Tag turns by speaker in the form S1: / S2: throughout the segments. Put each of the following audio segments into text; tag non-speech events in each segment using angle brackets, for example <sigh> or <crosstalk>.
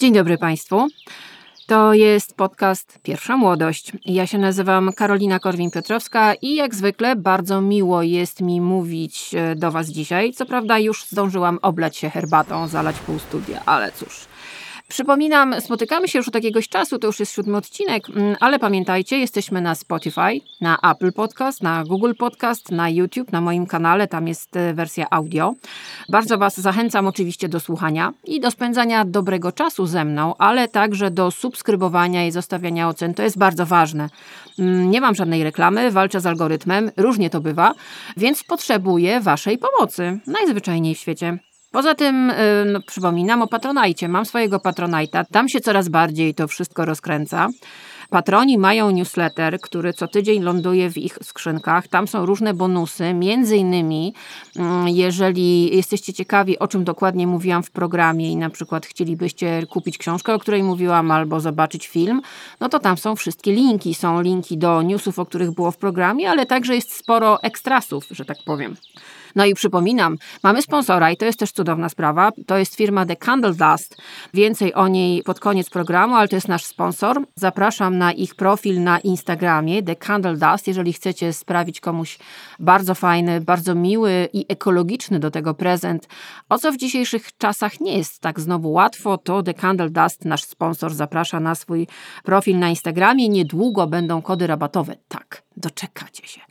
S1: Dzień dobry Państwu. To jest podcast Pierwsza Młodość. Ja się nazywam Karolina Korwin-Piotrowska i jak zwykle bardzo miło jest mi mówić e, do Was dzisiaj. Co prawda już zdążyłam oblać się herbatą, zalać pół studia, ale cóż. Przypominam, spotykamy się już od jakiegoś czasu, to już jest siódmy odcinek, mm, ale pamiętajcie, jesteśmy na Spotify, na Apple Podcast, na Google Podcast, na YouTube, na moim kanale, tam jest e, wersja audio. Bardzo Was zachęcam oczywiście do słuchania i do spędzania dobrego czasu ze mną, ale także do subskrybowania i zostawiania ocen. To jest bardzo ważne. Mm, nie mam żadnej reklamy, walczę z algorytmem, różnie to bywa, więc potrzebuję Waszej pomocy, najzwyczajniej w świecie. Poza tym, y, no, przypominam o Patronajcie. Mam swojego Patronajta. Tam się coraz bardziej to wszystko rozkręca. Patroni mają newsletter, który co tydzień ląduje w ich skrzynkach. Tam są różne bonusy, między innymi mm, jeżeli jesteście ciekawi, o czym dokładnie mówiłam w programie i na przykład chcielibyście kupić książkę, o której mówiłam, albo zobaczyć film, no to tam są wszystkie linki. Są linki do newsów, o których było w programie, ale także jest sporo ekstrasów, że tak powiem. No i przypominam, mamy sponsora i to jest też cudowna sprawa. To jest firma The Candle Dust. Więcej o niej pod koniec programu, ale to jest nasz sponsor. Zapraszam na ich profil na Instagramie The Candle Dust, jeżeli chcecie sprawić komuś bardzo fajny, bardzo miły i ekologiczny do tego prezent, o co w dzisiejszych czasach nie jest tak znowu łatwo, to The Candle Dust, nasz sponsor, zaprasza na swój profil na Instagramie. Niedługo będą kody rabatowe. Tak, doczekacie się.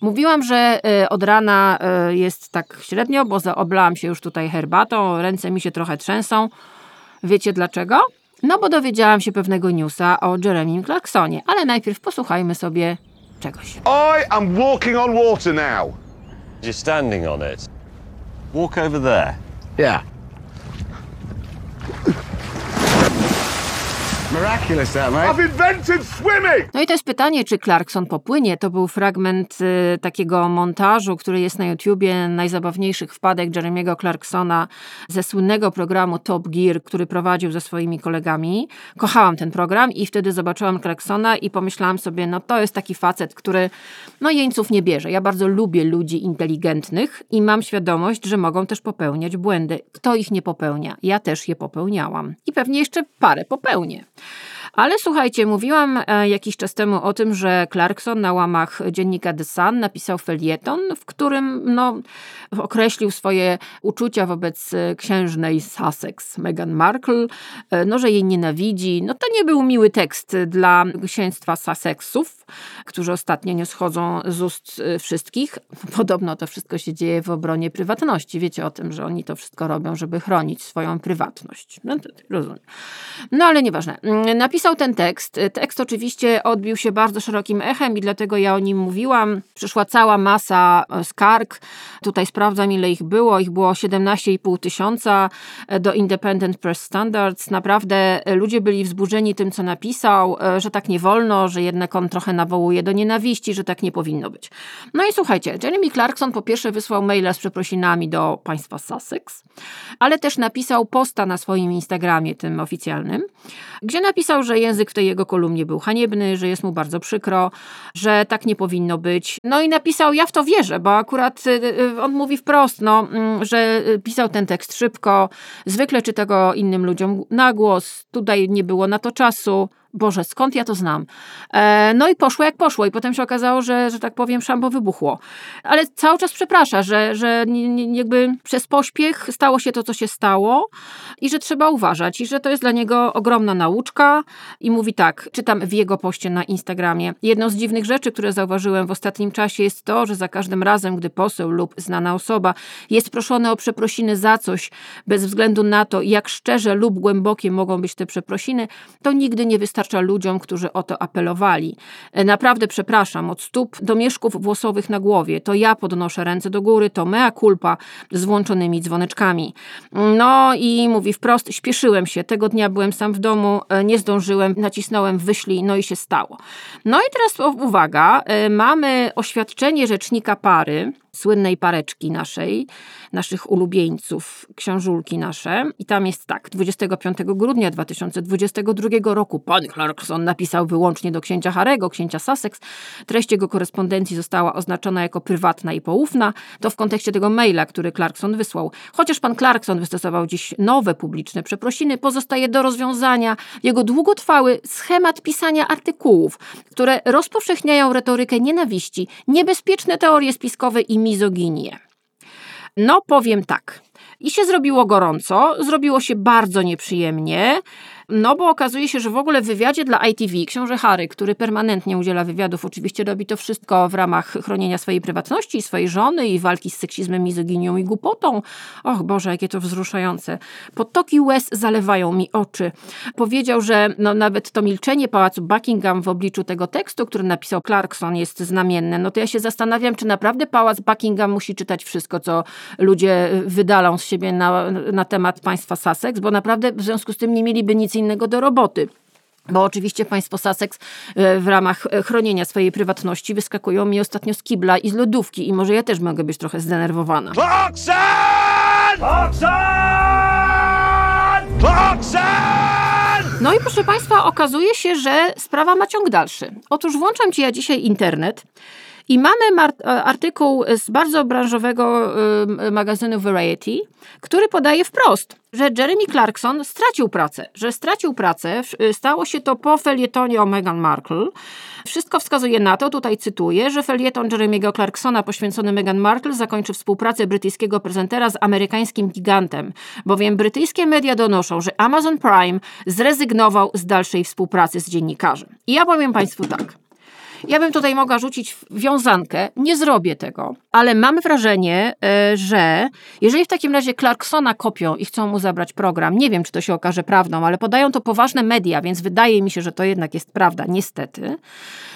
S1: Mówiłam, że e, od rana e, jest tak średnio, bo oblałam się już tutaj herbatą, ręce mi się trochę trzęsą. Wiecie dlaczego? No bo dowiedziałam się pewnego newsa o Jeremim Clarksonie, ale najpierw posłuchajmy sobie czegoś.
S2: I am walking on water now.
S3: You're standing on it. Walk over there.
S2: Yeah.
S4: Miraculous that, mate.
S2: I've invented swimming!
S1: No i to jest pytanie, czy Clarkson popłynie. To był fragment y, takiego montażu, który jest na YouTubie, najzabawniejszych wpadek Jeremiego Clarksona ze słynnego programu Top Gear, który prowadził ze swoimi kolegami. Kochałam ten program i wtedy zobaczyłam Clarksona i pomyślałam sobie, no to jest taki facet, który no jeńców nie bierze. Ja bardzo lubię ludzi inteligentnych i mam świadomość, że mogą też popełniać błędy. Kto ich nie popełnia? Ja też je popełniałam. I pewnie jeszcze parę popełnię. Ale słuchajcie, mówiłam e, jakiś czas temu o tym, że Clarkson na łamach dziennika The Sun napisał felieton, w którym no, określił swoje uczucia wobec e, księżnej Sussex, Meghan Markle, e, no, że jej nienawidzi. No to nie był miły tekst dla księstwa Sussexów, którzy ostatnio nie schodzą z ust wszystkich. <laughs> Podobno to wszystko się dzieje w obronie prywatności. Wiecie o tym, że oni to wszystko robią, żeby chronić swoją prywatność. No to rozumiem. No ale nieważne. Napisał napisał ten tekst. Tekst oczywiście odbił się bardzo szerokim echem i dlatego ja o nim mówiłam. Przyszła cała masa e, skarg. Tutaj sprawdzam, ile ich było. Ich było 17,5 tysiąca e, do Independent Press Standards. Naprawdę e, ludzie byli wzburzeni tym, co napisał, że tak nie wolno, że jednak on trochę nawołuje do nienawiści, że tak nie powinno być. No i słuchajcie, Jeremy Clarkson po pierwsze wysłał maila z przeprosinami do państwa Sussex, ale też napisał posta na swoim Instagramie, tym oficjalnym, gdzie napisał, że język w tej jego kolumnie był haniebny, że jest mu bardzo przykro, że tak nie powinno być. No i napisał, ja w to wierzę, bo akurat on mówi wprost, no, mm, że pisał ten tekst szybko, zwykle czyta go innym ludziom na głos, tutaj nie było na to czasu. Boże, skąd ja to znam? E, no i poszło jak poszło i potem się okazało, że, że tak powiem, szambo wybuchło. Ale cały czas przeprasza, że, że jakby przez pośpiech stało się to, co się stało i że trzeba uważać i że to jest dla niego ogromna nauczka i mówi tak, czytam w jego poście na Instagramie. Jedną z dziwnych rzeczy, które zauważyłem w ostatnim czasie jest to, że za każdym razem, gdy poseł lub znana osoba jest proszony o przeprosiny za coś, bez względu na to, jak szczerze lub głębokie mogą być te przeprosiny, to nigdy nie wystarczy wystarcza ludziom, którzy o to apelowali. E, naprawdę przepraszam, od stóp do mieszków włosowych na głowie, to ja podnoszę ręce do góry, to mea culpa z włączonymi dzwoneczkami. No i mówi wprost, śpieszyłem się, tego dnia byłem sam w domu, e, nie zdążyłem, nacisnąłem wyślij, no i się stało. No i teraz uwaga, e, mamy oświadczenie rzecznika pary, słynnej pareczki naszej, naszych ulubieńców, książulki nasze. I tam jest tak, 25 grudnia 2022 roku pan Clarkson napisał wyłącznie do księcia Harego, księcia Sussex. Treść jego korespondencji została oznaczona jako prywatna i poufna. To w kontekście tego maila, który Clarkson wysłał. Chociaż pan Clarkson wystosował dziś nowe publiczne przeprosiny, pozostaje do rozwiązania jego długotrwały schemat pisania artykułów, które rozpowszechniają retorykę nienawiści, niebezpieczne teorie spiskowe i mizoginię. No, powiem tak. I się zrobiło gorąco, zrobiło się bardzo nieprzyjemnie. No bo okazuje się, że w ogóle w wywiadzie dla ITV książę Harry, który permanentnie udziela wywiadów, oczywiście robi to wszystko w ramach chronienia swojej prywatności, swojej żony i walki z seksizmem, mizoginią i głupotą. Och Boże, jakie to wzruszające. Potoki łez zalewają mi oczy. Powiedział, że no, nawet to milczenie Pałacu Buckingham w obliczu tego tekstu, który napisał Clarkson jest znamienne. No to ja się zastanawiam, czy naprawdę Pałac Buckingham musi czytać wszystko, co ludzie wydalą z siebie na, na temat państwa Sussex, bo naprawdę w związku z tym nie mieliby nic innego do roboty. Bo oczywiście państwo Sussex e, w ramach e, chronienia swojej prywatności wyskakują mi ostatnio z kibla i z lodówki i może ja też mogę być trochę zdenerwowana.
S2: Clarkson! Clarkson! Clarkson!
S1: No i proszę Państwa, okazuje się, że sprawa ma ciąg dalszy. Otóż włączam Ci ja dzisiaj internet i mamy artykuł z bardzo branżowego y, magazynu Variety, który podaje wprost, że Jeremy Clarkson stracił pracę, że stracił pracę. Y, stało się to po felietonie o Meghan Markle. Wszystko wskazuje na to, tutaj cytuję, że felieton Jeremy'ego Clarksona poświęcony Meghan Markle zakończy współpracę brytyjskiego prezentera z amerykańskim gigantem, bowiem brytyjskie media donoszą, że Amazon Prime zrezygnował z dalszej współpracy z dziennikarzem. I ja powiem Państwu tak. Ja bym tutaj mogła rzucić wiązankę, nie zrobię tego, ale mam wrażenie, e, że jeżeli w takim razie Clarksona kopią i chcą mu zabrać program, nie wiem, czy to się okaże prawdą, ale podają to poważne media, więc wydaje mi się, że to jednak jest prawda, niestety.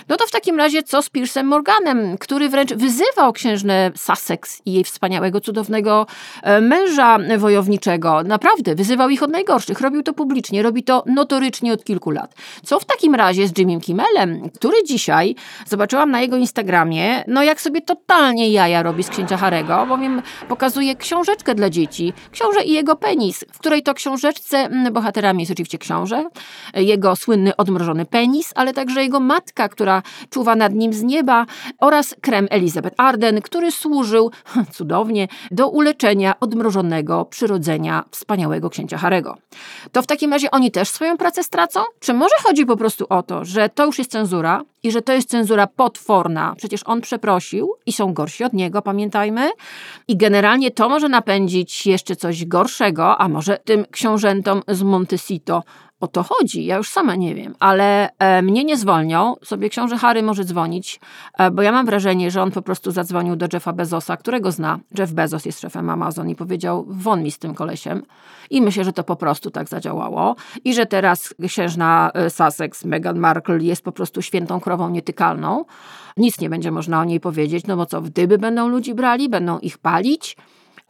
S1: No to w takim razie co z Piersem Morganem, który wręcz wyzywał księżnę Sussex i jej wspaniałego, cudownego e, męża wojowniczego. Naprawdę, wyzywał ich od najgorszych. Robił to publicznie, robi to notorycznie od kilku lat. Co w takim razie z Jimmy Kimmelem, który dzisiaj zobaczyłam na jego Instagramie, no jak sobie totalnie jaja robi z księcia Harego, bowiem pokazuje książeczkę dla dzieci, książę i jego penis, w której to książeczce mm, bohaterami jest oczywiście książę, jego słynny odmrożony penis, ale także jego matka, która czuwa nad nim z nieba oraz krem Elizabeth Arden, który służył cudownie do uleczenia odmrożonego przyrodzenia wspaniałego księcia Harego. To w takim razie oni też swoją pracę stracą? Czy może chodzi po prostu o to, że to już jest cenzura i że to jest cenzura potworna? Przecież on przeprosił i są gorsi od niego, pamiętajmy. I generalnie to może napędzić jeszcze coś gorszego, a może tym książętom z Montecito o to chodzi. Ja już sama nie wiem, ale e, mnie nie zwolnią. Sobie książę Harry może dzwonić, e, bo ja mam wrażenie, że on po prostu zadzwonił do Jeffa Bezosa, którego zna. Jeff Bezos jest szefem Amazon i powiedział: Won mi z tym kolesiem. I myślę, że to po prostu tak zadziałało. I że teraz księżna e, Sussex, Meghan Markle, jest po prostu świętą krową nietykalną. Nic nie będzie można o niej powiedzieć, no bo co, w dyby będą ludzi brali, będą ich palić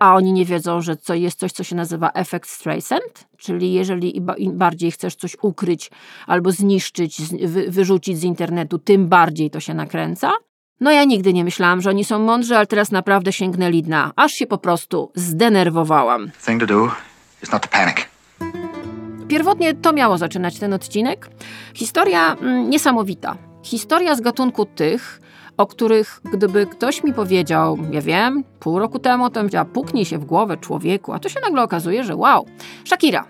S1: a oni nie wiedzą, że to jest coś, co się nazywa efekt Streisand, czyli jeżeli im bardziej chcesz coś ukryć albo zniszczyć, wyrzucić z internetu, tym bardziej to się nakręca. No ja nigdy nie myślałam, że oni są mądrzy, ale teraz naprawdę sięgnęli dna, aż się po prostu zdenerwowałam. Thing to do is not to panic. Pierwotnie to miało zaczynać ten odcinek. Historia mm, niesamowita. Historia z gatunku tych, o których gdyby ktoś mi powiedział, ja wiem, pół roku temu, to bym powiedziała, puknij się w głowę człowieku, a tu się nagle okazuje, że wow. Shakira,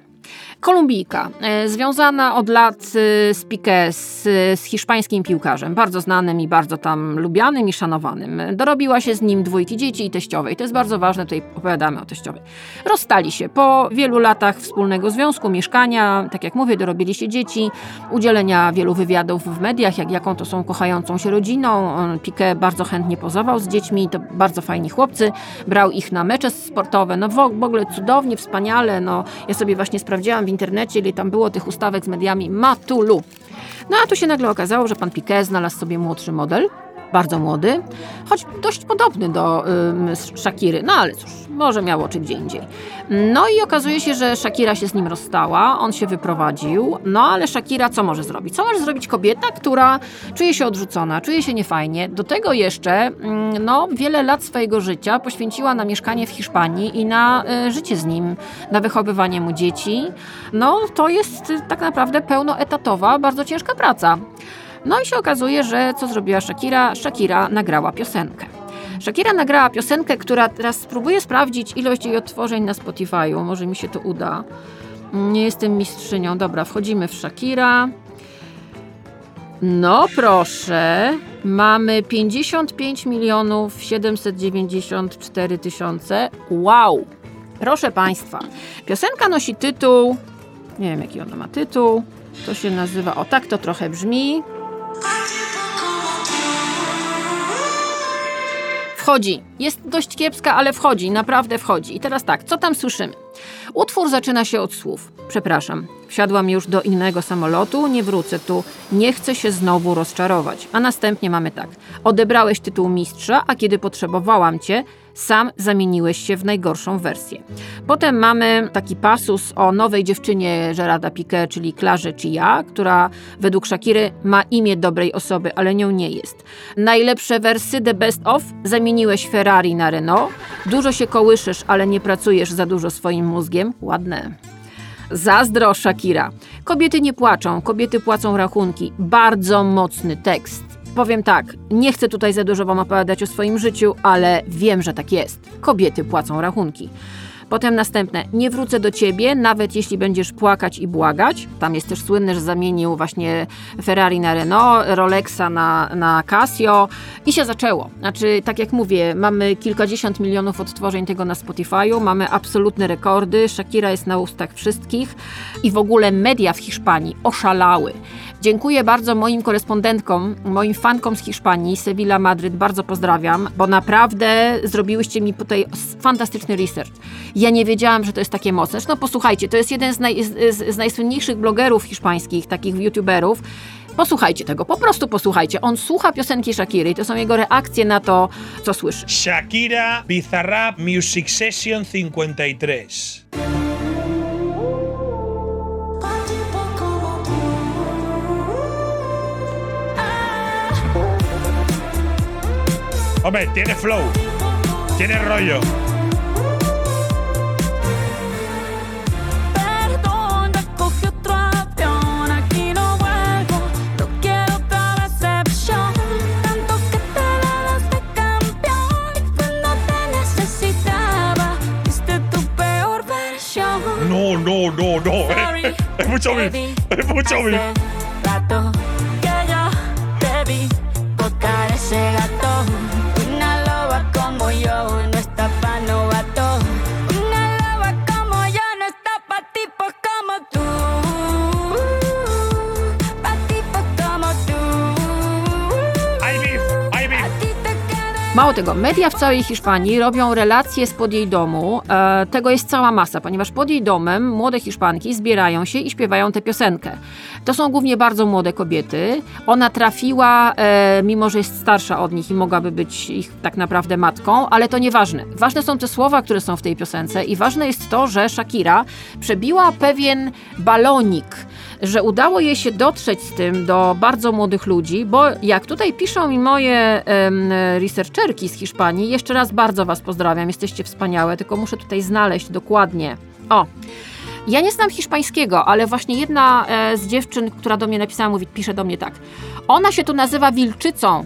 S1: Kolumbijka, e, związana od lat e, z Piqué, z, z, hiszpańskim piłkarzem, bardzo znanym i bardzo tam lubianym i szanowanym. Dorobiła się z nim dwójki dzieci i teściowej. To jest bardzo ważne, tutaj opowiadamy o teściowej. Rozstali się po wielu latach wspólnego związku, mieszkania, tak jak mówię, dorobili się dzieci, udzielenia wielu wywiadów w mediach, jak, jaką to są kochającą się rodziną. Piqué bardzo chętnie pozował z dziećmi, to bardzo fajni chłopcy, brał ich na mecze sportowe, no w ogóle cudownie, wspaniale, no ja sobie właśnie sprawdziłam internecie, ile tam było tych ustawek z mediami Matulu. No a tu się nagle okazało, że pan Piquet znalazł sobie młodszy model bardzo młody, choć dość podobny do ym, Shakiry, no ale cóż, może miał oczy gdzie indziej. No i okazuje się, że Shakira się z nim rozstała, on się wyprowadził, no ale Shakira co może zrobić? Co może zrobić kobieta, która czuje się odrzucona, czuje się niefajnie, do tego jeszcze mm, no, wiele lat swojego życia poświęciła na mieszkanie w Hiszpanii i na y, życie z nim, na wychowywanie mu dzieci. No to jest y, tak naprawdę pełnoetatowa, bardzo ciężka praca. No i się okazuje, że co zrobiła Shakira? Shakira nagrała piosenkę. Shakira nagrała piosenkę, która teraz spróbuję sprawdzić ilość jej odtworzeń na Spotify'u. Może mi się to uda. Nie jestem mistrzynią. Dobra, wchodzimy w Shakira. No proszę, mamy 55 milionów 794 tysiące. Wow! Proszę Państwa, piosenka nosi tytuł, nie wiem jaki ona ma tytuł, to się nazywa, o tak to trochę brzmi. Wchodzi. Jest dość kiepska, ale wchodzi, naprawdę wchodzi. I teraz tak, co tam słyszymy? Utwór zaczyna się od słów. Przepraszam, wsiadłam już do innego samolotu, nie wrócę tu, nie chcę się znowu rozczarować. A następnie mamy tak. Odebrałeś tytuł mistrza, a kiedy potrzebowałam cię, sam zamieniłeś się w najgorszą wersję. Potem mamy taki pasus o nowej dziewczynie Gerarda Piqué, czyli Klarze Chia, która według Shakiry ma imię dobrej osoby, ale nią nie jest. Najlepsze wersy The Best Of zamieniłeś Ferrari na Renault. Dużo się kołyszysz, ale nie pracujesz za dużo swoim mózgiem. Ładne. Zazdro Shakira. Kobiety nie płaczą, kobiety płacą rachunki. Bardzo mocny tekst. Powiem tak, nie chcę tutaj za dużo Wam opowiadać o swoim życiu, ale wiem, że tak jest. Kobiety płacą rachunki. Potem następne, nie wrócę do ciebie, nawet jeśli będziesz płakać i błagać. Tam jest też słynny, że zamienił właśnie Ferrari na Renault, Rolexa na, na Casio i się zaczęło. Znaczy, tak jak mówię, mamy kilkadziesiąt milionów odtworzeń tego na Spotify'u, mamy absolutne rekordy, Shakira jest na ustach wszystkich i w ogóle media w Hiszpanii oszalały. Dziękuję bardzo moim korespondentkom, moim fankom z Hiszpanii, Sevilla, Madryt, bardzo pozdrawiam, bo naprawdę zrobiłyście mi tutaj fantastyczny research. Ja nie wiedziałam, że to jest takie mocne. No posłuchajcie, to jest jeden z, naj, z, z najsłynniejszych blogerów hiszpańskich, takich youtuberów. Posłuchajcie tego, po prostu posłuchajcie. On słucha piosenki Shakiry to są jego reakcje na to, co słyszy.
S4: Shakira Bizarrap Music Session 53. Hombre, tiene flow. Tiene rollo.
S5: no, no,
S4: no, no. Eh.
S5: Es,
S4: es mucho beef. Es mucho beef.
S1: Mało tego, media w całej Hiszpanii robią relacje spod jej domu. E, tego jest cała masa, ponieważ pod jej domem młode Hiszpanki zbierają się i śpiewają tę piosenkę. To są głównie bardzo młode kobiety. Ona trafiła, e, mimo że jest starsza od nich i mogłaby być ich tak naprawdę matką, ale to nieważne. Ważne są te słowa, które są w tej piosence i ważne jest to, że Shakira przebiła pewien balonik że udało jej się dotrzeć z tym do bardzo młodych ludzi, bo jak tutaj piszą mi moje em, researcherki z Hiszpanii, jeszcze raz bardzo Was pozdrawiam, jesteście wspaniałe, tylko muszę tutaj znaleźć dokładnie. O! Ja nie znam hiszpańskiego, ale właśnie jedna e, z dziewczyn, która do mnie napisała, mówi, pisze do mnie tak. Ona się tu nazywa wilczycą,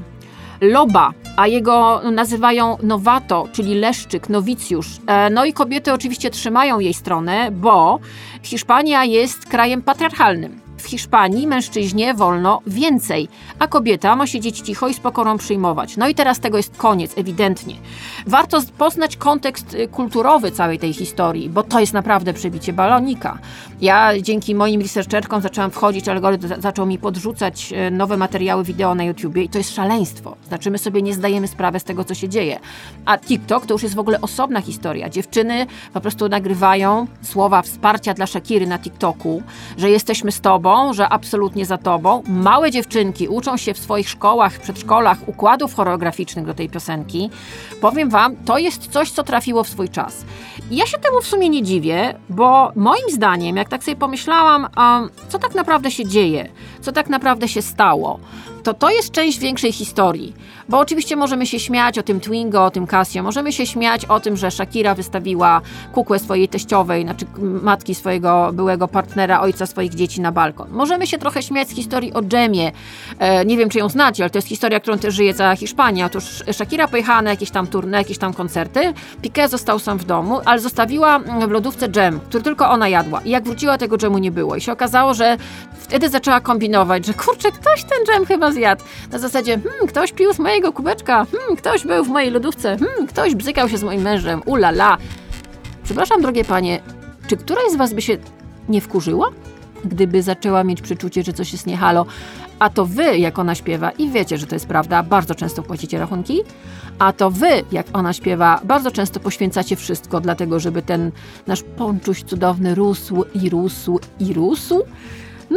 S1: loba, a jego nazywają nowato, czyli leszczyk, nowicjusz. E, No i kobiety oczywiście trzymają jej stronę, bo Hiszpania jest krajem patriarchalnym. W Hiszpanii mężczyźnie wolno więcej, a kobieta ma siedzieć cicho i z pokorą przyjmować. No i teraz tego jest koniec, ewidentnie. Warto poznać kontekst y, kulturowy całej tej historii, bo to jest naprawdę przebicie balonika. Ja dzięki moim researcherkom zaczęłam wchodzić, algorytm za- zaczął mi podrzucać y, nowe materiały wideo na YouTubie i to jest szaleństwo. Znaczy my sobie nie zdajemy sprawy z tego, co się dzieje. A TikTok to już jest w ogóle osobna historia. Dziewczyny po prostu nagrywają słowa wsparcia dla Shakiry na TikToku, że jesteśmy z tobą, że absolutnie za tobą. Małe dziewczynki uczą się w swoich szkołach, przedszkolach układów choreograficznych do tej piosenki. Powiem wam, to jest coś, co trafiło w swój czas. I ja się temu w sumie nie dziwię, bo moim zdaniem, jak tak sobie pomyślałam, um, co tak naprawdę się dzieje, co tak naprawdę się stało, to to jest część większej historii. Bo oczywiście możemy się śmiać o tym Twingo, o tym Casio, możemy się śmiać o tym, że Shakira wystawiła kukłę swojej teściowej, znaczy matki swojego byłego partnera, ojca swoich dzieci na balkon. Możemy się trochę śmiać z historii o Dżemie. E, nie wiem, czy ją znacie, ale to jest historia, którą też żyje cała Hiszpania. Otóż Shakira pojechała na jakieś tam turne, jakieś tam koncerty, Piqué został sam w domu, ale zostawiła w lodówce dżem, który tylko ona jadła. I jak wróciła, tego dżemu nie było. I się okazało, że wtedy zaczęła kombinować, że kurczę, ktoś ten dżem chyba zjadł. Na zasadzie, hmm, ktoś pił z mojego kubeczka, hmm, ktoś był w mojej lodówce, hmm, ktoś bzykał się z moim mężem, ulala. Przepraszam, drogie panie, czy któraś z was by się nie wkurzyła? Gdyby zaczęła mieć przeczucie, że coś jest niehalo, a to wy, jak ona śpiewa, i wiecie, że to jest prawda, bardzo często płacicie rachunki, a to wy, jak ona śpiewa, bardzo często poświęcacie wszystko, dlatego żeby ten nasz ponczuś cudowny rósł i rósł i rósł.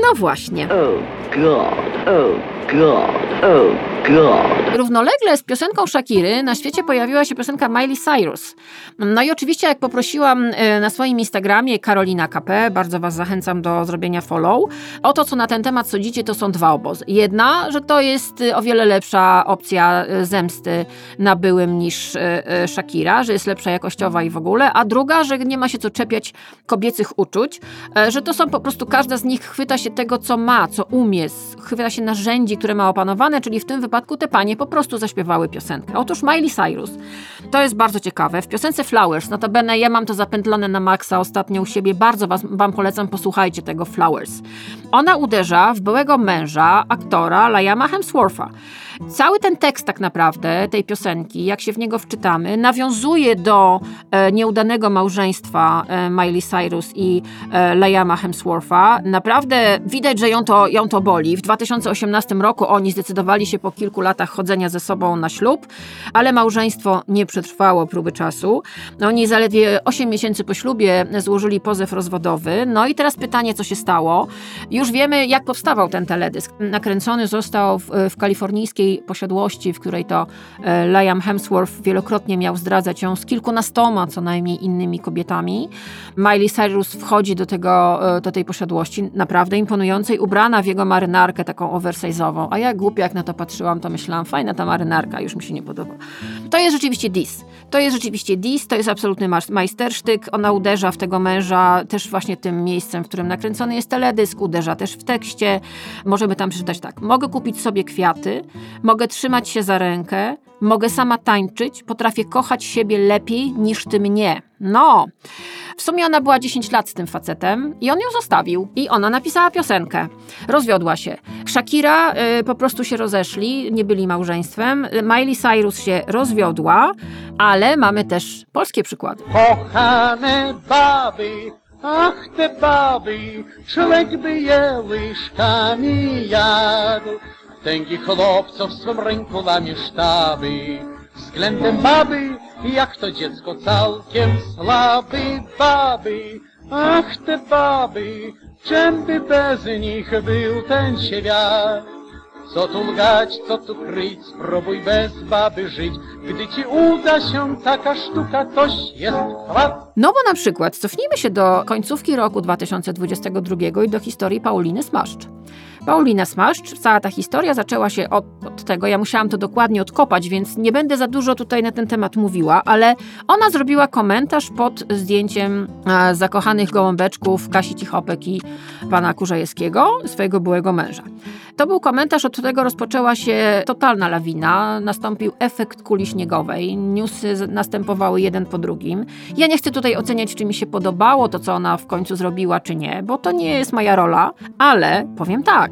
S1: No właśnie.
S6: Oh God, oh God, oh God.
S1: Równolegle z piosenką Shakiry na świecie pojawiła się piosenka Miley Cyrus. No i oczywiście, jak poprosiłam e, na swoim Instagramie Karolina KP, bardzo Was zachęcam do zrobienia follow, o to, co na ten temat sądzicie, to są dwa obozy. Jedna, że to jest e, o wiele lepsza opcja e, zemsty na byłym niż Shakira, że jest lepsza jakościowa i w ogóle, a druga, że nie ma się co czepiać kobiecych uczuć, że to są po prostu, każda z nich chwyta się tego, co ma, co umie, chwyta się narzędzi, które ma opanowane, czyli w tym wypadku te panie po prostu zaśpiewały piosenkę. Otóż Miley Cyrus, to jest bardzo ciekawe, w piosence Flowers, notabene ja mam to zapętlone na maksa ostatnio u siebie, bardzo was, wam polecam, posłuchajcie tego Flowers. Ona uderza w byłego męża, aktora Liama Hemswortha. Cały ten tekst tak naprawdę tej piosenki, jak się w niego wczytamy, nawiązuje do e, nieudanego małżeństwa e, Miley Cyrus i e, Liama Hemswortha. Naprawdę widać, że ją to, ją to boli. W 2018 roku oni zdecydowali się po kilku latach chodzenia ze sobą na ślub, ale małżeństwo nie przetrwało próby czasu. Oni zaledwie 8 miesięcy po ślubie złożyli pozew rozwodowy. No i teraz pytanie, co się stało. Już wiemy, jak powstawał ten teledysk. Nakręcony został w, w kalifornijskiej posiadłości, w której to e, Liam Hemsworth wielokrotnie miał zdradzać ją z kilkunastoma co najmniej innymi kobietami. Miley Cyrus wchodzi do, tego, e, do tej posiadłości, naprawdę imponującej, ubrana w jego marynarkę taką oversize'ową. A ja głupio jak na to patrzyłam, to myślałam, fajna ta marynarka, już mi się nie podoba. To jest rzeczywiście dis. To jest rzeczywiście dis, to jest absolutny majstersztyk. Ona uderza w tego męża też właśnie tym miejscem, w którym nakręcony jest teledysk, uderza też w tekście. Możemy tam przeczytać tak. Mogę kupić sobie kwiaty, mogę trzymać się za rękę, mogę sama tańczyć, potrafię kochać siebie lepiej niż ty mnie. No. W sumie ona była 10 lat z tym facetem i on ją zostawił. I ona napisała piosenkę. Rozwiodła się. Shakira y, po prostu się rozeszli, nie byli małżeństwem. Miley Cyrus się rozwiodła, ale mamy też polskie przykłady.
S7: Kochane baby, ach te baby, człowiek by je łyżkami jadł. Tęgi chłopców swym ręku łamie sztaby. Względem baby, jak to dziecko całkiem słaby baby. Ach te baby, czym by bez nich był ten świat? Co tu lgać, co tu kryć, spróbuj bez baby żyć. Gdy ci uda się taka sztuka, toś jest klap.
S1: No bo na przykład cofnijmy się do końcówki roku 2022 i do historii Pauliny Smaszcz. Paulina Smaszcz, cała ta historia zaczęła się od, od tego, ja musiałam to dokładnie odkopać, więc nie będę za dużo tutaj na ten temat mówiła, ale ona zrobiła komentarz pod zdjęciem e, zakochanych gołąbeczków Kasi Cichopek i pana Kurzajewskiego, swojego byłego męża. To był komentarz, od którego rozpoczęła się totalna lawina, nastąpił efekt kuli śniegowej, newsy następowały jeden po drugim. Ja nie chcę tutaj oceniać, czy mi się podobało to, co ona w końcu zrobiła, czy nie, bo to nie jest moja rola, ale powiem tak,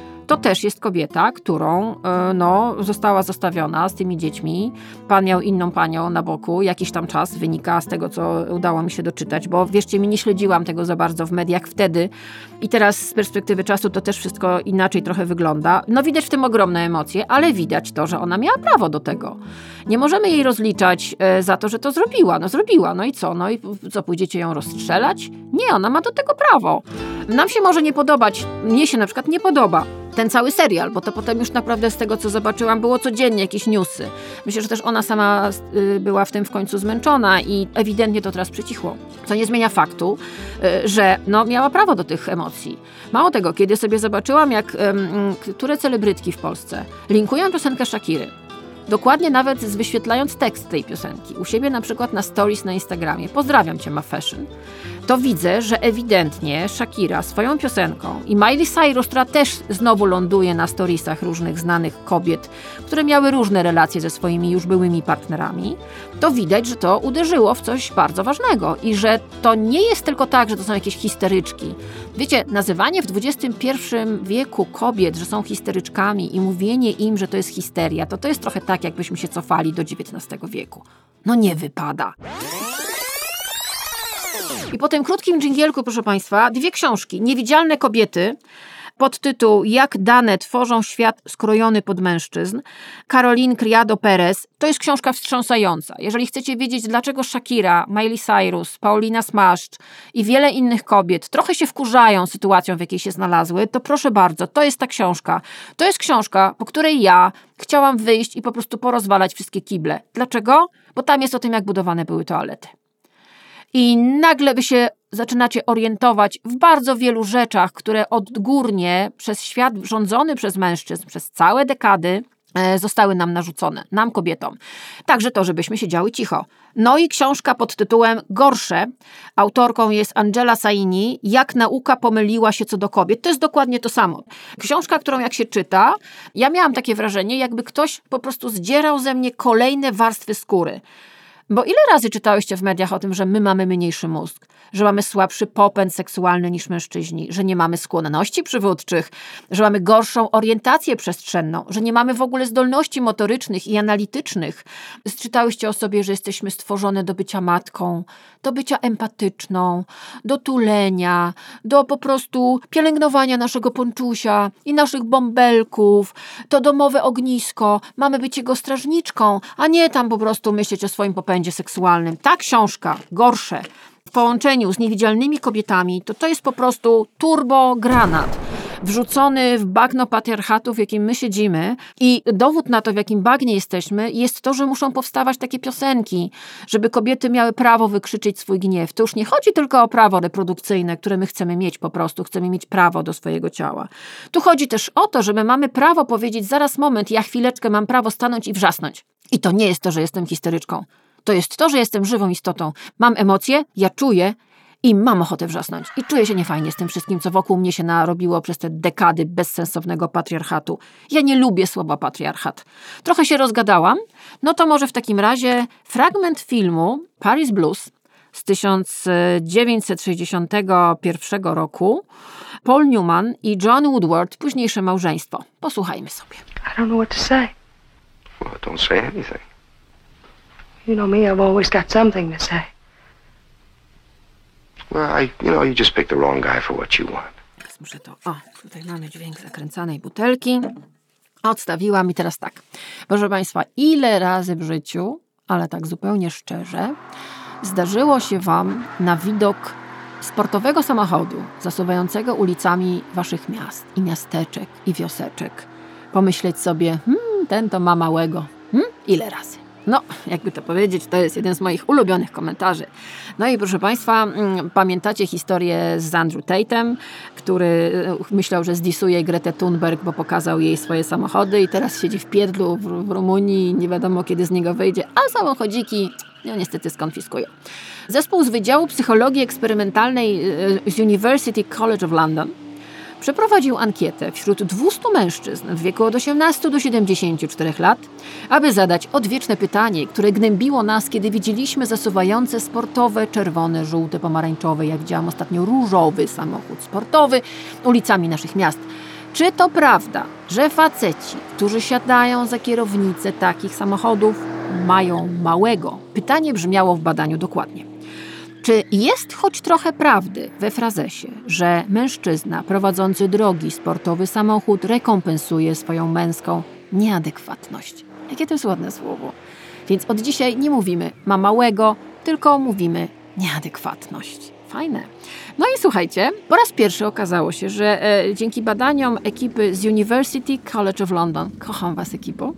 S1: to też jest kobieta, którą e, no, została zostawiona z tymi dziećmi. Pan miał inną panią na boku, jakiś tam czas wynika z tego, co udało mi się doczytać, bo wierzcie mi, nie śledziłam tego za bardzo w mediach wtedy i teraz z perspektywy czasu to też wszystko inaczej trochę wygląda. No widać w tym ogromne emocje, ale widać to, że ona miała prawo do tego. Nie możemy jej rozliczać e, za to, że to zrobiła. No zrobiła, no i co? No i co, pójdziecie ją rozstrzelać? Nie, ona ma do tego prawo. Nam się może nie podobać, mnie się na przykład nie podoba ten cały serial, bo to potem już naprawdę z tego, co zobaczyłam, było codziennie jakieś newsy. Myślę, że też ona sama y, była w tym w końcu zmęczona i ewidentnie to teraz przycichło. Co nie zmienia faktu, y, że no, miała prawo do tych emocji. Mało tego, kiedy sobie zobaczyłam, jak które celebrytki w Polsce linkują piosenkę Shakiry, Dokładnie nawet wyświetlając tekst tej piosenki. U siebie na przykład na stories na Instagramie. Pozdrawiam cię, ma fashion. To widzę, że ewidentnie Shakira swoją piosenką i Miley Cyrus, która też znowu ląduje na storiesach różnych znanych kobiet, które miały różne relacje ze swoimi już byłymi partnerami, to widać, że to uderzyło w coś bardzo ważnego i że to nie jest tylko tak, że to są jakieś histeryczki. Wiecie, nazywanie w XXI wieku kobiet, że są histeryczkami i mówienie im, że to jest histeria, to to jest trochę tak, jakbyśmy się cofali do XIX wieku. No nie wypada. I po tym krótkim dżingielku, proszę Państwa, dwie książki. Niewidzialne kobiety pod tytuł Jak dane tworzą świat skrojony pod mężczyzn. Caroline Criado Perez. To jest książka wstrząsająca. Jeżeli chcecie wiedzieć, dlaczego Shakira, Miley Cyrus, Paulina Smaszcz i wiele innych kobiet trochę się wkurzają sytuacją, w jakiej się znalazły, to proszę bardzo, to jest ta książka. To jest książka, po której ja chciałam wyjść i po prostu porozwalać wszystkie kible. Dlaczego? Bo tam jest o tym, jak budowane były toalety i nagle wy się zaczynacie orientować w bardzo wielu rzeczach, które odgórnie przez świat rządzony przez mężczyzn przez całe dekady e, zostały nam narzucone, nam kobietom. Także to, żebyśmy siedziały cicho. No i książka pod tytułem Gorsze. Autorką jest Angela Saini. Jak nauka pomyliła się co do kobiet. To jest dokładnie to samo. Książka, którą jak się czyta, ja miałam takie wrażenie, jakby ktoś po prostu zdzierał ze mnie kolejne warstwy skóry. Bo ile razy czytałyście w mediach o tym, że my mamy mniejszy mózg, że mamy słabszy popęd seksualny niż mężczyźni, że nie mamy skłonności przywódczych, że mamy gorszą orientację przestrzenną, że nie mamy w ogóle zdolności motorycznych i analitycznych. Czytałyście o sobie, że jesteśmy stworzone do bycia matką, do bycia empatyczną, do tulenia, do po prostu pielęgnowania naszego ponczusia i naszych bąbelków, to domowe ognisko, mamy być jego strażniczką, a nie tam po prostu myśleć o swoim popędzie seksualnym. Ta książka, gorsze, w połączeniu z niewidzialnymi kobietami, to to jest po prostu turbo granat wrzucony w bagno patriarchatu, w jakim my siedzimy i dowód na to, w jakim bagnie jesteśmy, jest to, że muszą powstawać takie piosenki, żeby kobiety miały prawo wykrzyczeć swój gniew. To już nie chodzi tylko o prawo reprodukcyjne, które my chcemy mieć po prostu, chcemy mieć prawo do swojego ciała. Tu chodzi też o to, że my mamy prawo powiedzieć, zaraz moment, ja chwileczkę mam prawo stanąć i wrzasnąć. I to nie jest to, że jestem histeryczką. To jest to, że jestem żywą istotą. Mam emocje, ja czuję i mam ochotę wrzasnąć. I czuję się niefajnie z tym wszystkim, co wokół mnie się narobiło przez te dekady bezsensownego patriarchatu. Ja nie lubię słowa patriarchat. Trochę się rozgadałam. No to może w takim razie fragment filmu Paris Blues z 1961 roku. Paul Newman i John Woodward, późniejsze małżeństwo. Posłuchajmy sobie.
S8: I don't know what to say.
S9: Well, don't say anything.
S8: You know me, I've always got something to say.
S9: Well, I, you know, you just picked the wrong guy for what you want.
S1: Teraz muszę to. O, tutaj mamy dźwięk zakręcanej butelki. Odstawiłam i teraz tak. Proszę Państwa, ile razy w życiu, ale tak zupełnie szczerze, zdarzyło się Wam na widok sportowego samochodu zasuwającego ulicami Waszych miast i miasteczek i wioseczek pomyśleć sobie, hmm, ten to ma małego. Hmm? Ile razy? No, jakby to powiedzieć, to jest jeden z moich ulubionych komentarzy. No i proszę Państwa, mm, pamiętacie historię z Andrew Tatem, który e, myślał, że zdisuje Gretę Thunberg, bo pokazał jej swoje samochody i teraz siedzi w pierdlu w, w Rumunii nie wiadomo kiedy z niego wyjdzie, a samochodziki no niestety skonfiskują. Zespół z Wydziału Psychologii Eksperymentalnej e, z University College of London przeprowadził ankietę wśród 200 mężczyzn w wieku od 18 do 74 lat, aby zadać odwieczne pytanie, które gnębiło nas, kiedy widzieliśmy zasuwające sportowe, czerwone, żółte, pomarańczowe, jak widziałam ostatnio, różowy samochód sportowy ulicami naszych miast. Czy to prawda, że faceci, którzy siadają za kierownicę takich samochodów, mają małego? Pytanie brzmiało w badaniu dokładnie. Czy jest choć trochę prawdy we frazesie, że mężczyzna prowadzący drogi sportowy samochód rekompensuje swoją męską nieadekwatność? Jakie to jest ładne słowo. Więc od dzisiaj nie mówimy ma małego, tylko mówimy nieadekwatność. Fajne. No i słuchajcie, po raz pierwszy okazało się, że e, dzięki badaniom ekipy z University College of London, kocham was ekipo,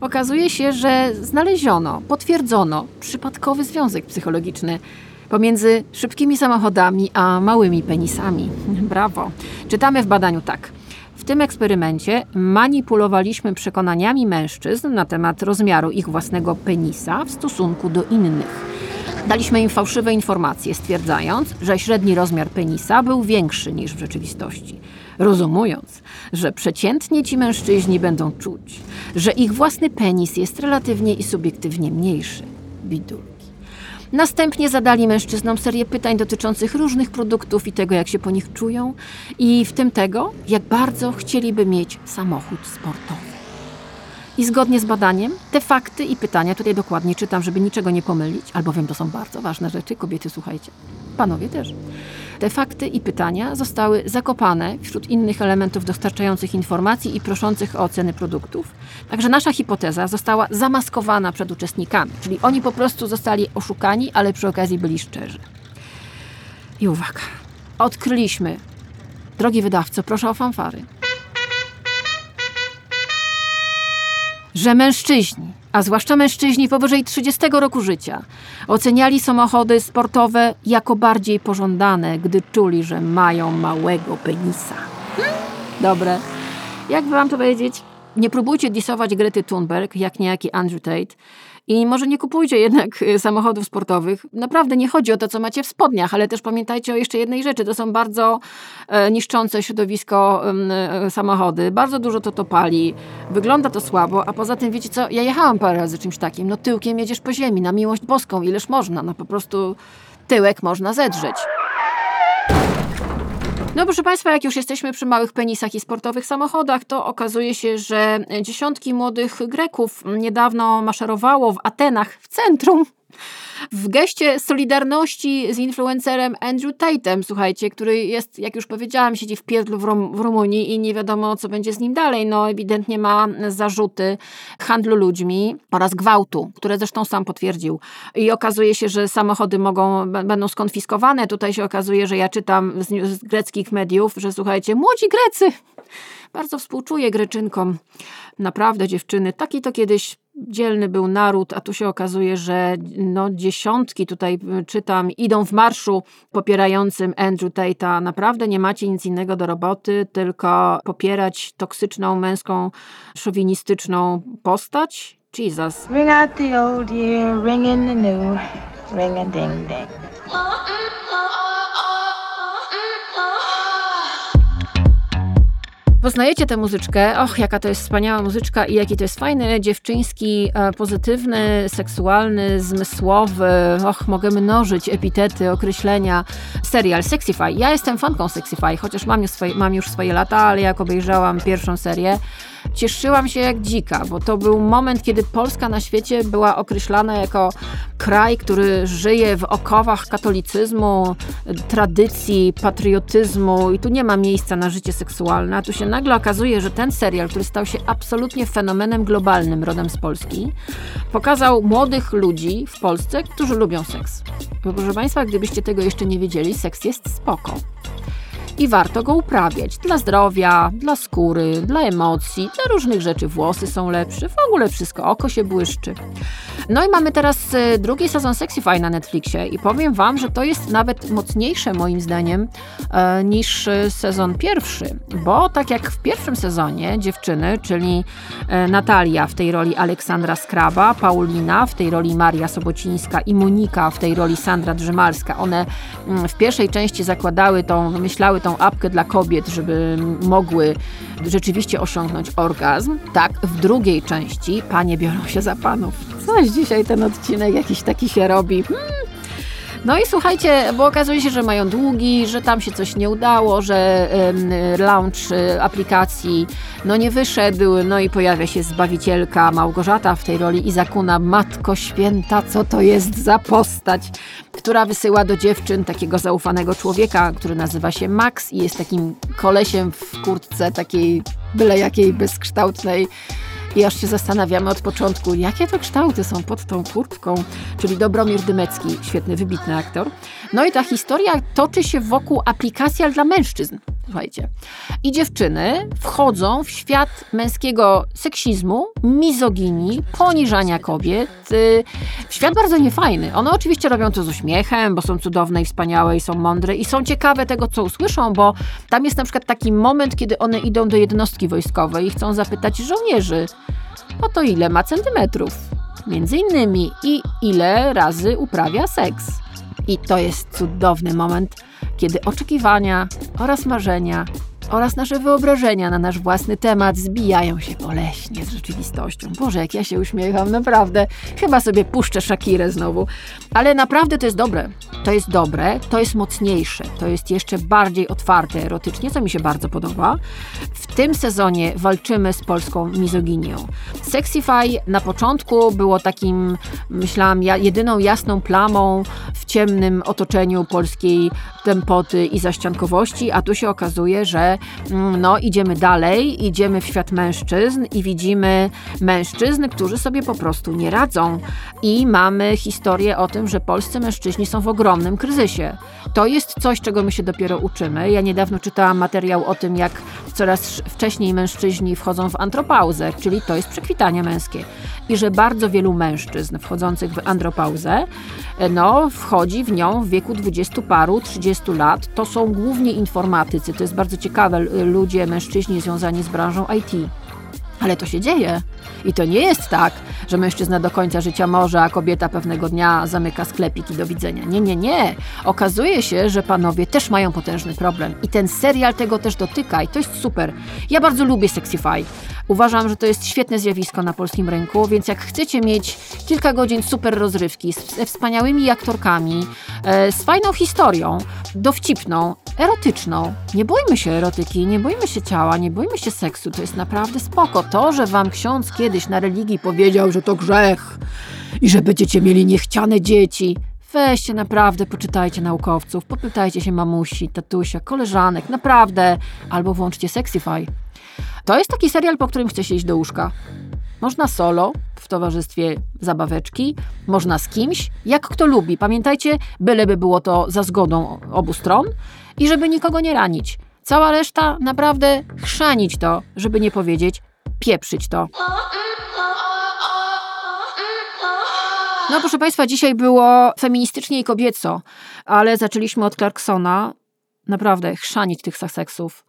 S1: okazuje się, że znaleziono, potwierdzono przypadkowy związek psychologiczny pomiędzy szybkimi samochodami a małymi penisami. <laughs> Brawo. Czytamy w badaniu tak. W tym eksperymencie manipulowaliśmy przekonaniami mężczyzn na temat rozmiaru ich własnego penisa w stosunku do innych. Daliśmy im fałszywe informacje, stwierdzając, że średni rozmiar penisa był większy niż w rzeczywistości. Rozumując, że przeciętnie ci mężczyźni będą czuć, że ich własny penis jest relatywnie i subiektywnie mniejszy. Bidulki. Następnie zadali mężczyznom serię pytań dotyczących różnych produktów i tego, jak się po nich czują, i w tym tego, jak bardzo chcieliby mieć samochód sportowy. I zgodnie z badaniem, te fakty i pytania, tutaj dokładnie czytam, żeby niczego nie pomylić, albowiem to są bardzo ważne rzeczy, kobiety słuchajcie, panowie też. Te fakty i pytania zostały zakopane wśród innych elementów dostarczających informacji i proszących o oceny produktów. Także nasza hipoteza została zamaskowana przed uczestnikami, czyli oni po prostu zostali oszukani, ale przy okazji byli szczerzy. I uwaga, odkryliśmy, drogi wydawco, proszę o fanfary. Że mężczyźni, a zwłaszcza mężczyźni powyżej 30 roku życia, oceniali samochody sportowe jako bardziej pożądane, gdy czuli, że mają małego penisa. Dobre. Jak wam to powiedzieć? Nie próbujcie disować Grety Thunberg, jak niejaki Andrew Tate. I może nie kupujcie jednak y, samochodów sportowych. Naprawdę nie chodzi o to, co macie w spodniach, ale też pamiętajcie o jeszcze jednej rzeczy. To są bardzo e, niszczące środowisko e, samochody. Bardzo dużo to to pali. Wygląda to słabo, a poza tym wiecie co? Ja jechałam parę razy czymś takim. No tyłkiem jedziesz po ziemi, na miłość boską, ileż można. No po prostu tyłek można zedrzeć. No proszę Państwa, jak już jesteśmy przy małych penisach i sportowych samochodach, to okazuje się, że dziesiątki młodych Greków niedawno maszerowało w Atenach, w centrum, w geście solidarności z influencerem Andrew Tatem, słuchajcie, który jest, jak już powiedziałam, siedzi w pierdlu w, Rum w Rumunii i nie wiadomo, co będzie z nim dalej. No, ewidentnie ma zarzuty handlu ludźmi oraz gwałtu, które zresztą sam potwierdził. I okazuje się, że samochody mogą, będą skonfiskowane. Tutaj się okazuje, że ja czytam z, z greckich mediów, że słuchajcie, młodzi Grecy, bardzo współczuję Greczynkom. Naprawdę, dziewczyny, taki to kiedyś dzielny był naród, a tu się okazuje, że no, dziesiątki tutaj y, czytam, idą w marszu popierającym Andrew Tate'a. Naprawdę nie macie nic innego do roboty, tylko popierać toksyczną, męską, szowinistyczną postać? Jesus.
S10: Ring out the old year, ring in the new, ring a ding ding.
S1: Poznajecie tę muzyczkę, och, jaka to jest wspaniała muzyczka i jaki to jest fajny, dziewczyński, e, pozytywny, seksualny, zmysłowy, och, mogę mnożyć epitety, określenia, serial Sexify. Ja jestem fanką Sexify, chociaż mam już, swoje, mam już swoje lata, ale jak obejrzałam pierwszą serię, cieszyłam się jak dzika, bo to był moment, kiedy Polska na świecie była określana jako kraj, który żyje w okowach katolicyzmu, tradycji, patriotyzmu i tu nie ma miejsca na życie seksualne, a tu się nagle okazuje, że ten serial, który stał się absolutnie fenomenem globalnym rodem z Polski, pokazał młodych ludzi w Polsce, którzy lubią seks. Bo proszę Państwa, gdybyście tego jeszcze nie wiedzieli, seks jest spoko i warto go uprawiać dla zdrowia, dla skóry, dla emocji, dla różnych rzeczy. Włosy są lepsze, w ogóle wszystko, oko się błyszczy. No i mamy teraz e, drugi sezon Sexify na Netflixie i powiem Wam, że to jest nawet mocniejsze moim zdaniem e, niż e, sezon pierwszy, bo tak jak w pierwszym sezonie dziewczyny, czyli Natalia w tej roli Aleksandra Skraba, Paulina w tej roli Maria Sobocińska i Monika w tej roli Sandra Drzymalska, one mm, w pierwszej części zakładały tą, wymyślały tą apkę dla kobiet, żeby mogły rzeczywiście osiągnąć orgazm. Tak, w drugiej części panie biorą się za panów. Coś dzisiaj ten odcinek jakiś taki się robi. Hmm. No i słuchajcie, bo okazuje się, że mają długi, że tam się coś nie udało, że launch e, aplikacji no nie wyszedł, no i pojawia się Zbawicielka Małgorzata w tej roli i zakuna Matko Święta, co to jest za postać, która wysyła do dziewczyn takiego zaufanego człowieka, który nazywa się Max i jest takim kolesiem w kurtce takiej byle jakiej bezkształtnej. I aż się zastanawiamy od początku, jakie to kształty są pod tą kurtką. Czyli Dobromir Dymecki, świetny, wybitny aktor. No i ta historia toczy się wokół aplikacji dla mężczyzn. Słuchajcie. I dziewczyny wchodzą w świat męskiego seksizmu, mizoginii, poniżania kobiet. y, W świat bardzo niefajny. One oczywiście robią to z uśmiechem, bo są cudowne i wspaniałe i są mądre i są ciekawe tego, co usłyszą, bo tam jest na przykład taki moment, kiedy one idą do jednostki wojskowej i chcą zapytać żołnierzy, o to ile ma centymetrów, między innymi i ile razy uprawia seks. I to jest cudowny moment, kiedy oczekiwania oraz marzenia oraz nasze wyobrażenia na nasz własny temat zbijają się boleśnie z rzeczywistością. Boże, jak ja się uśmiecham, naprawdę. Chyba sobie puszczę Shakirę znowu. Ale naprawdę to jest dobre. To jest dobre, to jest mocniejsze, to jest jeszcze bardziej otwarte erotycznie, co mi się bardzo podoba. W tym sezonie walczymy z polską mizoginią. Sexify na początku było takim, myślałam, jedyną jasną plamą w ciemnym otoczeniu polskiej tempoty i zaściankowości, a tu się okazuje, że mm, no, idziemy dalej, idziemy w świat mężczyzn i widzimy mężczyzn, którzy sobie po prostu nie radzą. I mamy historię o tym, że polscy mężczyźni są w ogromnym kryzysie. To jest coś, czego my się dopiero uczymy. Ja niedawno czytałam materiał o tym, jak coraz wcześniej mężczyźni wchodzą w antropauzę, czyli to jest przekwitanie męskie. I że bardzo wielu mężczyzn wchodzących w andropauzę, no, wchodzi w nią w wieku dwudziestu paru, 30 lat. To są głównie informatycy. To jest bardzo ciekawe. L- Ludzie, mężczyźni związani z branżą IT. Ale to się dzieje. I to nie jest tak, że mężczyzna do końca życia może, a kobieta pewnego dnia zamyka sklepik i do widzenia. Nie, nie, nie. Okazuje się, że panowie też mają potężny problem. I ten serial tego też dotyka i to jest super. Ja bardzo lubię Sexify. Uważam, że to jest świetne zjawisko na polskim rynku, więc jak chcecie mieć kilka godzin super rozrywki ze wspaniałymi aktorkami, e, z fajną historią, dowcipną, erotyczną. Nie bójmy się erotyki, nie bójmy się ciała, nie bójmy się seksu. To jest naprawdę spoko. To, że wam ksiądz kiedyś na religii powiedział, że to grzech i że będziecie mieli niechciane dzieci. Weźcie naprawdę, poczytajcie naukowców, popytajcie się mamusi, tatusia, koleżanek, naprawdę. Albo włączcie Sexify. To jest taki serial, po którym chce się iść do łóżka. Można solo, w towarzystwie zabaweczki, można z kimś, jak kto lubi. Pamiętajcie, byleby było to za zgodą obu stron i żeby nikogo nie ranić. Cała reszta naprawdę chrzanić to, żeby nie powiedzieć pieprzyć to. No proszę Państwa, dzisiaj było feministycznie i kobieco, ale zaczęliśmy od Clarksona. Naprawdę, chrzanić tych seksów.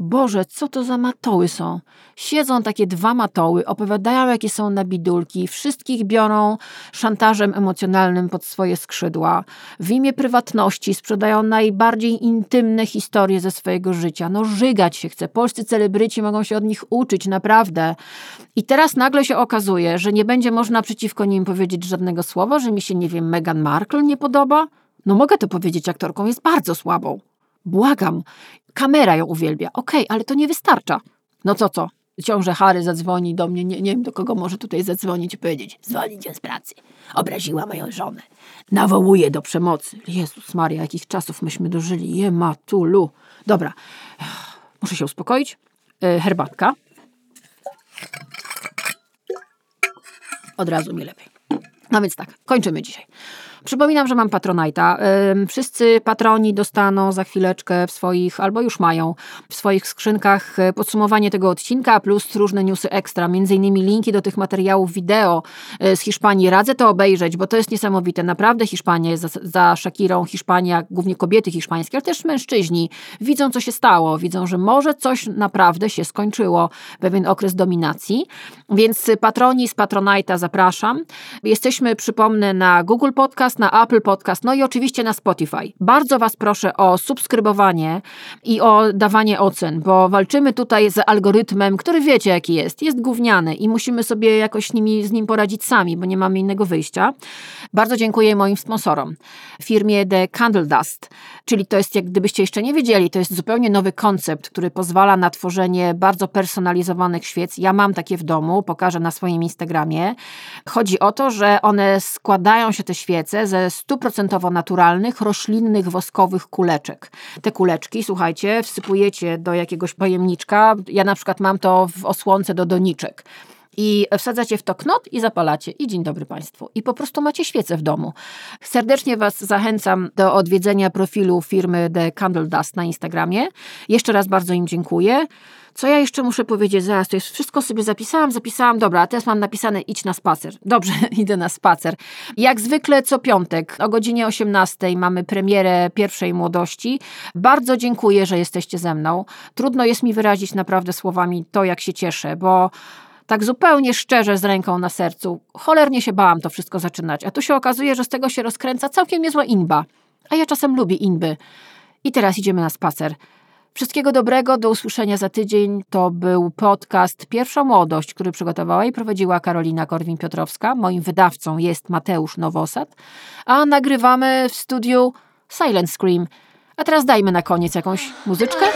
S1: Boże, co to za matoły są? Siedzą takie dwa matoły, opowiadają, jakie są na bidulki, wszystkich biorą szantażem emocjonalnym pod swoje skrzydła. W imię prywatności sprzedają najbardziej intymne historie ze swojego życia. No, żygać się chce. Polscy celebryci mogą się od nich uczyć, naprawdę. I teraz nagle się okazuje, że nie będzie można przeciwko nim powiedzieć żadnego słowa, że mi się, nie wiem, Meghan Markle nie podoba. No, mogę to powiedzieć, aktorką jest bardzo słabą. Błagam, kamera ją uwielbia. Okej, ale to nie wystarcza. No co, co? Ciąże Harry zadzwoni do mnie, nie, nie wiem do kogo może tutaj zadzwonić i powiedzieć zwolnić ją z pracy. Obraziła moją żonę. Nawołuje do przemocy. Jezus Maria, jakich czasów myśmy dożyli. Je matulu. Dobra, muszę się uspokoić. E, herbatka. Od razu mi lepiej. No więc tak, kończymy dzisiaj. Przypominam, że mam Patronite'a. Wszyscy patroni dostaną za chwileczkę w swoich, albo już mają w swoich skrzynkach e, podsumowanie tego odcinka plus różne newsy ekstra, między innymi linki do tych materiałów wideo e, z Hiszpanii. Radzę to obejrzeć, bo to jest niesamowite. Naprawdę Hiszpania jest za, za Shakirą, Hiszpania, głównie kobiety hiszpańskie, ale też mężczyźni widzą, co się stało. Widzą, że może coś naprawdę się skończyło, pewien okres dominacji. Więc patroni z Patronite'a zapraszam. Jesteśmy, przypomnę, na Google Podcast, na Apple Podcast, no i oczywiście na Spotify. Bardzo Was proszę o subskrybowanie i o dawanie ocen, bo walczymy tutaj z algorytmem, który wiecie jaki jest. Jest gówniany i musimy sobie jakoś nimi, z nim poradzić sami, bo nie mamy innego wyjścia. Bardzo dziękuję moim sponsorom. Firmie The Candle Dust, czyli to jest, jak gdybyście jeszcze nie wiedzieli, to jest zupełnie nowy koncept, który pozwala na tworzenie bardzo personalizowanych świec. Ja mam takie w domu, pokażę na swoim Instagramie. Chodzi o to, że one składają się te świece ze stuprocentowo naturalnych, roślinnych, woskowych kuleczek. Te kuleczki, słuchajcie, wsypujecie do jakiegoś pojemniczka. Ja na przykład mam to w osłonce do doniczek. I wsadzacie w to knot i zapalacie. I dzień dobry Państwu. I po prostu macie świecę w domu. Serdecznie Was zachęcam do odwiedzenia profilu firmy The Candle Dust na Instagramie. Jeszcze raz bardzo im dziękuję. Co ja jeszcze muszę powiedzieć? Zaraz, to jest wszystko sobie zapisałam, zapisałam. Dobra, a teraz mam napisane idź na spacer. <laughs> Dobrze, idę na spacer. Jak zwykle co piątek o godzinie 18 mamy premierę pierwszej młodości. Bardzo dziękuję, że jesteście ze mną. Trudno jest mi wyrazić naprawdę słowami to, jak się cieszę, bo tak zupełnie szczerze, z ręką na sercu, cholernie się bałam to wszystko zaczynać, a tu się okazuje, że z tego się rozkręca całkiem niezła inba. A ja czasem lubię inby. I teraz idziemy na spacer. Wszystkiego dobrego, do usłyszenia za tydzień. To był podcast Pierwsza Młodość, który przygotowała i prowadziła Karolina Korwin-Piotrowska. Moim wydawcą jest Mateusz Nowosad, a nagrywamy w studiu Silent Scream. A teraz dajmy na koniec jakąś muzyczkę.